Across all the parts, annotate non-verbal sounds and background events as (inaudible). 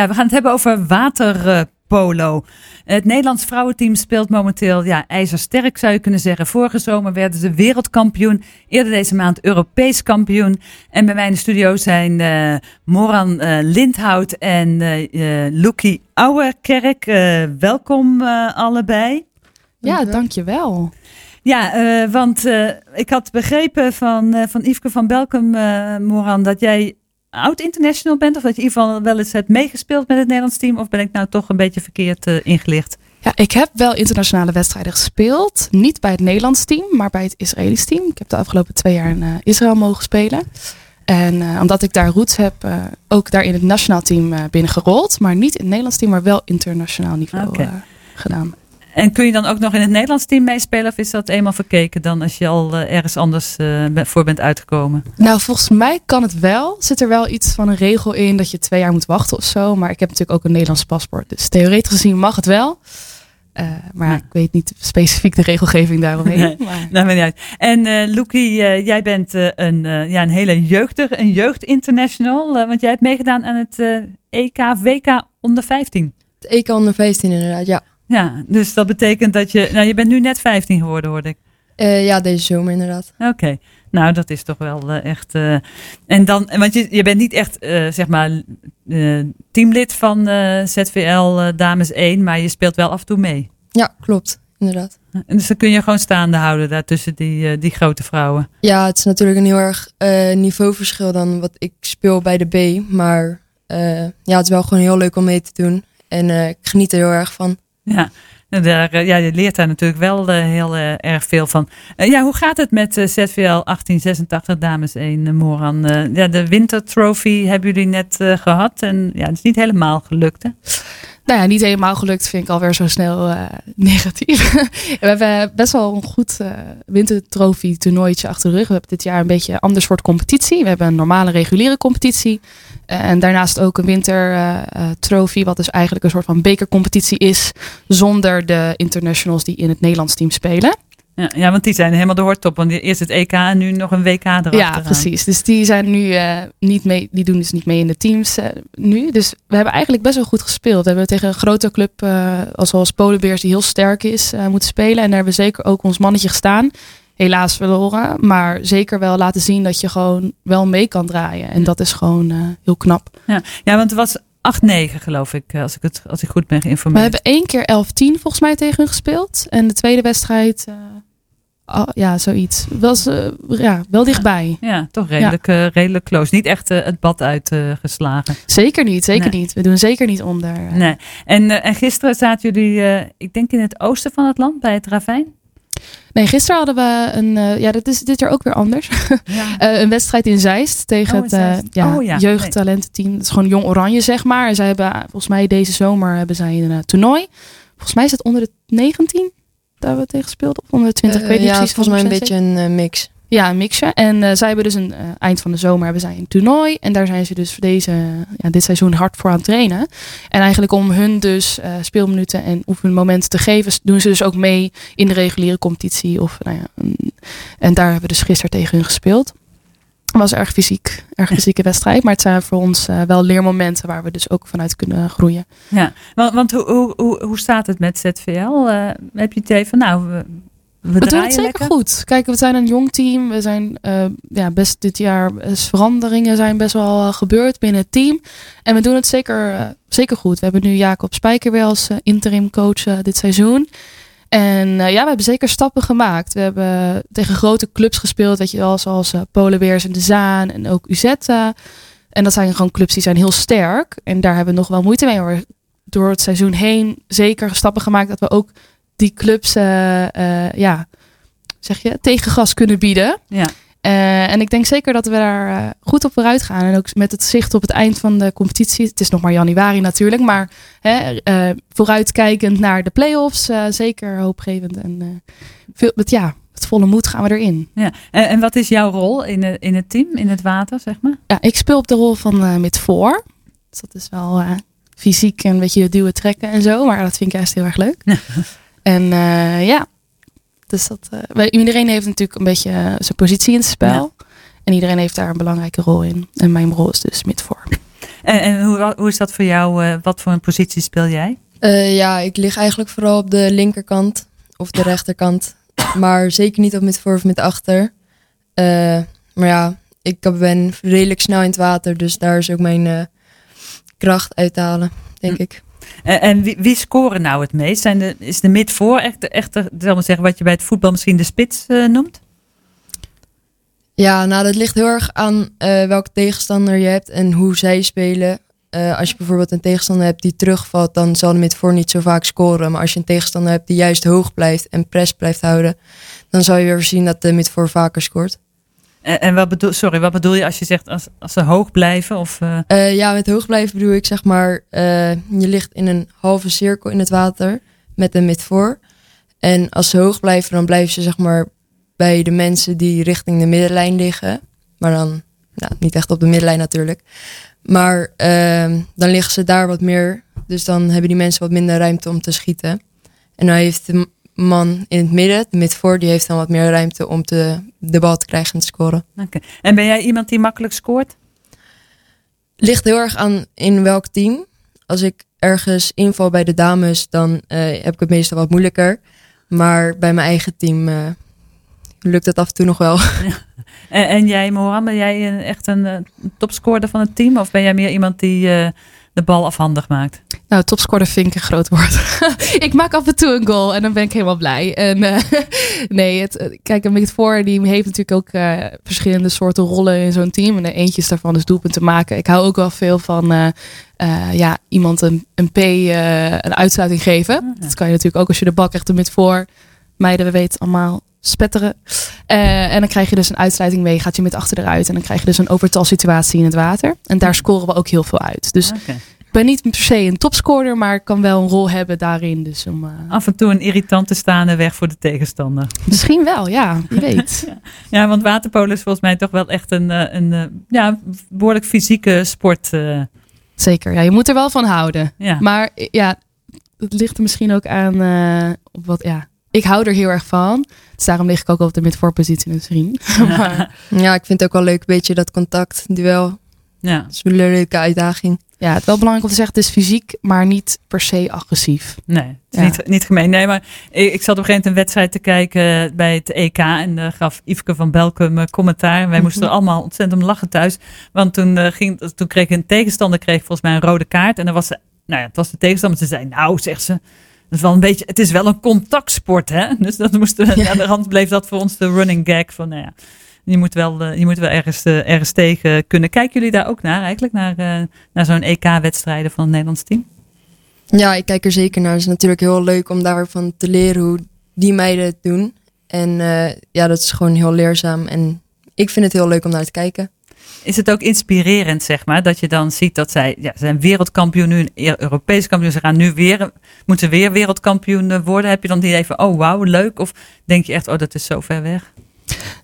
Ja, we gaan het hebben over waterpolo. Het Nederlands vrouwenteam speelt momenteel ja, ijzersterk, zou je kunnen zeggen. Vorige zomer werden ze wereldkampioen. Eerder deze maand Europees kampioen. En bij mij in de studio zijn uh, Moran uh, Lindhout en uh, Loekie Ouwerkerk. welkom allebei. Ja, dankjewel. Ja, want ik had begrepen van, van Yveske van Belkom, Moran, dat jij oud-international bent? Of dat je in ieder geval wel eens hebt meegespeeld met het Nederlands team? Of ben ik nou toch een beetje verkeerd uh, ingelicht? Ja, ik heb wel internationale wedstrijden gespeeld. Niet bij het Nederlands team, maar bij het Israëlisch team. Ik heb de afgelopen twee jaar in uh, Israël mogen spelen. En uh, omdat ik daar roots heb, ook daar in het nationaal team binnengerold. Maar niet in het Nederlands team, maar wel internationaal niveau okay. gedaan. En kun je dan ook nog in het Nederlands team meespelen? Of is dat eenmaal verkeken dan als je al uh, ergens anders uh, voor bent uitgekomen? Nou, volgens mij kan het wel. Zit er wel iets van een regel in dat je twee jaar moet wachten of zo. Maar ik heb natuurlijk ook een Nederlands paspoort. Dus theoretisch gezien mag het wel. Uh, maar ja. ik weet niet specifiek de regelgeving daaromheen. Nee, maar... Nou, niet uit. En uh, Loekie, jij bent een, ja, een hele jeugdig, een jeugd international. want jij hebt meegedaan aan het EK, WK onder 15. Het EK onder 15 inderdaad, ja. Ja, dus dat betekent dat je. Nou, je bent nu net 15 geworden, hoorde ik. Uh, ja, deze zomer inderdaad. Oké. Nou, dat is toch wel uh, echt. Uh, en dan, want je, je bent niet echt, zeg maar, teamlid van ZVL Dames 1, maar je speelt wel af en toe mee. Ja, klopt, inderdaad. En dus dan kun je gewoon staande houden daar tussen die, die grote vrouwen. Ja, het is natuurlijk een heel erg niveauverschil dan wat ik speel bij de B. Maar ja, het is wel gewoon heel leuk om mee te doen. En ik geniet er heel erg van. Ja. Daar, eh, ja, je leert daar natuurlijk wel uh, heel uh, erg veel van. Ja, hoe gaat het met ZVL 1886 Dames 1, Moran? ja, de Winter Trophy hebben jullie net gehad. En ja, het is niet helemaal gelukt, hè? Nou ja, niet helemaal gelukt vind ik alweer zo snel (laughs) negatief. we hebben best wel een goed Winter Trophy toernooitje achter de rug. We hebben dit jaar een beetje een ander soort competitie. We hebben een normale reguliere competitie. En daarnaast ook een wintertrofee, uh, wat dus eigenlijk een soort van bekercompetitie is, zonder de internationals die in het Nederlands team spelen. Ja, ja, want die zijn helemaal de hoortop. Want eerst het EK en nu nog een WK erachter. Ja, precies. Dus die zijn nu uh, niet mee. Die doen dus niet mee in de teams uh, nu. Dus we hebben eigenlijk best wel goed gespeeld. We hebben tegen een grote club uh, zoals Polenbeers die heel sterk is moeten spelen. En daar hebben we zeker ook ons mannetje gestaan helaas verloren. Maar zeker wel laten zien dat je gewoon wel mee kan draaien. En dat is gewoon heel knap. Ja, ja want het was 8-9 geloof ik, als ik, het, als ik goed ben geïnformeerd. We hebben één keer 11-10 volgens mij tegen hun gespeeld. En de tweede wedstrijd... Oh, ja, zoiets. Was uh, ja, wel dichtbij. Ja, toch redelijk, ja. uh, redelijk close. Niet echt uh, het bad uitgeslagen. zeker niet, zeker nee. niet. We doen zeker niet onder. Nee. En, en gisteren zaten jullie, ik denk in het oosten van het land, bij het Ravijn? Nee, gisteren hadden we een, ja, dat is dit jaar ook weer anders. Ja. (laughs) een wedstrijd in Zeist tegen oh, het ja, oh, ja. jeugdtalententeam. Het is gewoon Jong Oranje, zeg maar. En zij hebben volgens mij deze zomer hebben zij een toernooi. Volgens mij is het onder de 19 daar we tegen speelden. Of onder de 20, ik weet niet ja, precies. volgens mij een beetje een mix. Ja, een mixje. En uh, zij hebben dus een eind van de zomer hebben zij een toernooi. En daar zijn ze dus voor deze, ja, dit seizoen hard voor aan het trainen. En eigenlijk om hun dus speelminuten en oefenmomenten te geven, doen ze dus ook mee in de reguliere competitie. Of, nou ja, en daar hebben we dus gisteren tegen hun gespeeld. Het was erg fysiek, erg fysieke wedstrijd. Maar het zijn voor ons wel leermomenten waar we dus ook vanuit kunnen groeien. Ja, want, want hoe, hoe, hoe staat het met ZVL? heb je het even, nou, we, we, we doen het zeker lekker. goed. Kijk, we zijn een jong team. We zijn uh, ja, best dit jaar is veranderingen zijn best wel gebeurd binnen het team. En we doen het zeker, zeker goed. We hebben nu Jacob Spijker weer als interim coach dit seizoen. En ja, we hebben zeker stappen gemaakt. We hebben tegen grote clubs gespeeld, weet je wel, zoals Polenbeers en de Zaan en ook UZ. en dat zijn gewoon clubs die zijn heel sterk. En daar hebben we nog wel moeite mee. Maar door het seizoen heen zeker stappen gemaakt dat we ook die clubs, uh, uh, ja, zeg je, tegengas kunnen bieden. Ja. Uh, en ik denk zeker dat we daar goed op vooruit gaan. En ook met het zicht op het eind van de competitie. Het is nog maar januari natuurlijk. Maar hè, vooruitkijkend naar de play-offs. zeker hoopgevend. En veel, met, ja, met volle moed gaan we erin. Ja. En, en wat is jouw rol in, de, in het team, in het water, zeg maar? Ja, ik speel op de rol van mid voor. Dus dat is wel fysiek en een beetje duwen trekken en zo. Maar dat vind ik juist heel erg leuk. (laughs) En ja, dus dat, uh, iedereen heeft natuurlijk een beetje uh, zijn positie in het spel. Ja. En iedereen heeft daar een belangrijke rol in. En mijn rol is dus mid voor. En, en hoe, hoe is dat voor jou? Uh, wat voor een positie speel jij? Uh, ja, ik lig eigenlijk vooral op de linkerkant of de rechterkant. Maar zeker niet op met voor of met achter. Uh, maar ja, ik ben redelijk snel in het water. Dus daar is ook mijn kracht uithalen, denk hm. ik. En, en wie, wie, scoren nou het meest? Zijn is de mid voor echt, echt zal maar zeggen, wat je bij het voetbal misschien de spits noemt? Ja, nou dat ligt heel erg aan welke tegenstander je hebt en hoe zij spelen. Als je bijvoorbeeld een tegenstander hebt die terugvalt, dan zal de midvoor niet zo vaak scoren. Maar als je een tegenstander hebt die juist hoog blijft en press blijft houden, dan zal je weer zien dat de midvoor vaker scoort. En, wat bedoel, sorry, wat bedoel je als je zegt als, als ze hoog blijven? Of, uh... Uh, ja, met hoog blijven bedoel ik zeg maar, uh, je ligt in een halve cirkel in het water met een midvoor. En als ze hoog blijven, dan blijven ze zeg maar bij de mensen die richting de middenlijn liggen. Maar dan nou, niet echt op de middenlijn natuurlijk. Maar uh, dan liggen ze daar wat meer. Dus dan hebben die mensen wat minder ruimte om te schieten. En dan heeft de man in het midden, de midvoor, die heeft dan wat meer ruimte om te, de bal te krijgen en te scoren. Okay. En ben jij iemand die makkelijk scoort? Ligt heel erg aan in welk team. Als ik ergens inval bij de dames, dan uh, heb ik het meestal wat moeilijker. Maar bij mijn eigen team uh, lukt het af en toe nog wel. (laughs) En, en, jij, Moran, ben jij echt een uh, topscorer van het team? Of ben jij meer iemand die uh, de bal afhandig maakt? Nou, topscorer vind ik een groot woord. (laughs) ik maak af en toe een goal en dan ben ik helemaal blij. En uh, (laughs) nee, het, kijk, een voor die heeft natuurlijk ook verschillende soorten rollen in zo'n team. En de eentjes daarvan is doelpunten maken. Ik hou ook wel veel van ja, iemand een, een P een uitsluiting geven. Oh, dat kan je natuurlijk ook als je de bak echt er met voor meiden, we weten allemaal, spetteren. Uh, en dan krijg je dus een uitsluiting mee, gaat je met achter eruit. En dan krijg je dus een overtalsituatie in het water. En daar scoren we ook heel veel uit. Dus ben niet per se een topscorer, maar ik kan wel een rol hebben daarin. Dus om, uh... Af en toe een irritante staande weg voor de tegenstander. Misschien wel, ja, wie (laughs) weet. ja. ja, want waterpolo is volgens mij toch wel echt een, eh, een, ja, behoorlijk fysieke sport. Zeker, ja, je moet er wel van houden. Ja. Maar ja, het ligt er misschien ook aan op wat, ja, ik hou er heel erg van. Dus daarom lig ik ook op de midvoorpositie misschien. (laughs) maar... Ja, ik vind het ook wel leuk, een beetje dat contact, duel. Ja. Het is een leuke uitdaging. Ja, het is wel belangrijk om te zeggen, het is fysiek, maar niet per se agressief. Nee, niet, niet gemeen. Nee, maar ik, ik zat op een gegeven moment een wedstrijd te kijken bij het EK en uh, gaf Yveske van Belkum commentaar. En wij moesten er mhm. allemaal ontzettend om lachen thuis. Want toen, uh, ging, toen kreeg een tegenstander kreeg volgens mij een rode kaart. En dan was ze, nou ja, het was de tegenstander. Ze zei, nou, zegt ze, is wel een beetje, het is wel een contactsport, hè? (laughs) Dus dat moesten we, ja. aan de hand bleef dat voor ons de running gag van, nou ja, je moet wel, eh, je moet wel ergens, uh, ergens tegen kunnen. Kijken jullie daar ook naar eigenlijk, naar, uh, naar zo'n EK-wedstrijden van het Nederlands team? Ja, ik kijk er zeker naar. Het is natuurlijk heel leuk om daarvan te leren hoe die meiden het doen. En ja, dat is gewoon heel leerzaam. En ik vind het heel leuk om naar te kijken is het ook inspirerend, zeg maar, dat je dan ziet dat zij ja, zijn wereldkampioen nu, Europees kampioen, ze gaan nu weer, moeten weer wereldkampioen worden. Heb je dan die even, oh wauw, leuk? Of denk je echt, oh dat is zo ver weg?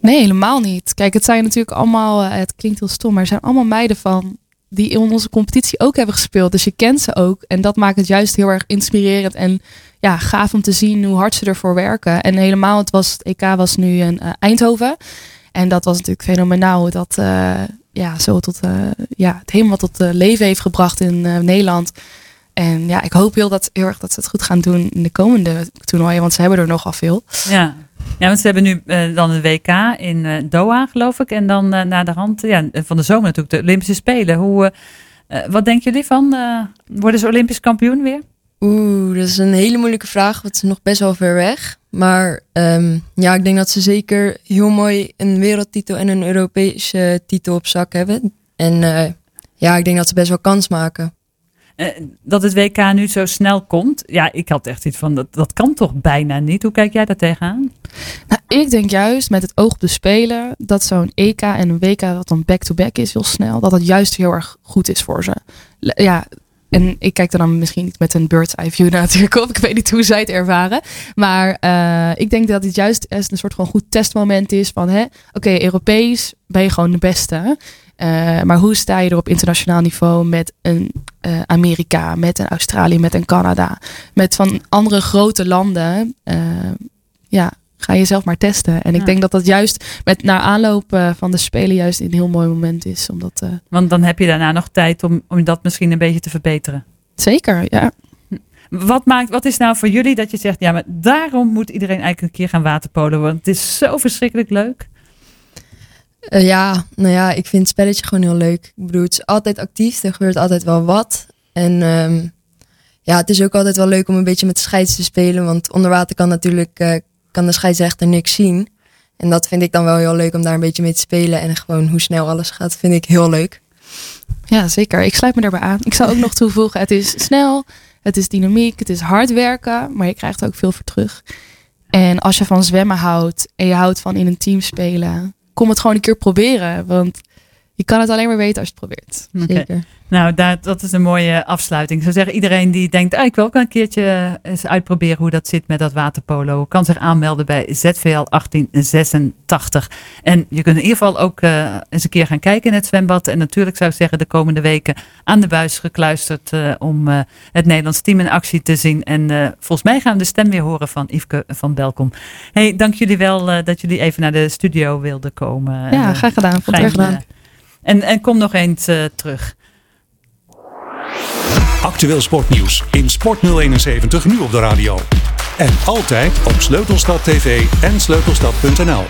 Nee, helemaal niet. Kijk, het zijn natuurlijk allemaal, eh, het klinkt heel stom, maar er zijn allemaal meiden van die in onze competitie ook hebben gespeeld. Dus je kent ze ook. En dat maakt het juist heel erg inspirerend en ja, gaaf om te zien hoe hard ze ervoor werken. En helemaal, het, was, het EK was nu in uh, Eindhoven. En dat was natuurlijk fenomenaal. Dat, uh, ja, zo tot, ja, het helemaal tot leven heeft gebracht in Nederland. En ja, ik hoop heel, dat, heel erg dat ze het goed gaan doen in de komende toernooien, want ze hebben er nogal veel. Ja, ja want ze hebben nu dan een WK in Doha, geloof ik. En dan naar de hand ja, van de zomer natuurlijk de Olympische Spelen. Hoe, wat denken jullie van? worden ze Olympisch kampioen weer? Oeh, dat is een hele moeilijke vraag, want ze nog best wel ver weg. Maar um, ja, ik denk dat ze zeker heel mooi een wereldtitel en een Europese titel op zak hebben. En ja, ik denk dat ze best wel kans maken. Uh, dat het WK nu zo snel komt. Ja, ik had echt iets van, dat, dat kan toch bijna niet? Hoe kijk jij daar tegenaan? Nou, ik denk juist met het oog op de Spelen... dat zo'n EK en een WK dat dan back-to-back -back is heel snel... dat dat juist heel erg goed is voor ze. Ja, en ik kijk er dan misschien niet met een bird's eye view (laughs) natuurlijk op. Ik weet niet hoe zij het ervaren. Maar uh, ik denk dat het juist een soort van goed testmoment is van... Oké, Europees ben je gewoon de beste. Uh, maar hoe sta je er op internationaal niveau met een uh, Amerika, met een Australië, met een Canada? Met van andere grote landen. ja, ga jezelf maar testen. En Ja. ik denk dat dat juist met naar aanloop eh, van de Spelen juist een heel mooi moment is. Omdat, eh, Want dan heb je daarna nog tijd om, om dat misschien een beetje te verbeteren. zeker, ja. Wat, maakt, wat is nou voor jullie dat je zegt, ja, maar daarom moet iedereen eigenlijk een keer gaan waterpolen? Want het is zo verschrikkelijk leuk. Eh, ja, nou ja, ik vind het spelletje gewoon heel leuk. Ik bedoel, het is altijd actief, er gebeurt altijd wel wat. En ehm, ja, het is ook altijd wel leuk om een beetje met de scheids te spelen. Want onder water kan natuurlijk eh, kan de scheidsrechter niks zien. En dat vind ik dan wel heel leuk om daar een beetje mee te spelen. En gewoon hoe snel alles gaat, vind ik heel leuk. Ja, zeker. Ik sluit me daarbij aan. Ik zou ook nog toevoegen, het is snel, het is dynamiek, het is hard werken, maar je krijgt er ook veel voor terug. En als je van zwemmen houdt en je houdt van in een team spelen, kom het gewoon een keer proberen. Want je kan het alleen maar weten als je het probeert. Oké. Zeker. Nou, daar, dat is een mooie afsluiting. Ik zou zeggen, iedereen die denkt, ah, ik wil ook wel een keertje eens uitproberen hoe dat zit met dat waterpolo, kan zich aanmelden bij ZVL 1886. En je kunt in ieder geval ook eh, eens een keer gaan kijken in het zwembad. En natuurlijk zou ik zeggen, de komende weken aan de buis gekluisterd eh, om eh, het Nederlands team in actie te zien. En eh, volgens mij gaan we de stem weer horen van Yveske van Belkom. Hey, dank jullie wel eh, dat jullie even naar de studio wilden komen. Ja, Eh, graag gedaan. Vond erg gedaan. En, en kom nog eens eh, terug. Actueel sportnieuws in Sport 071 nu op de radio. En altijd op Sleutelstad TV en sleutelstad.nl.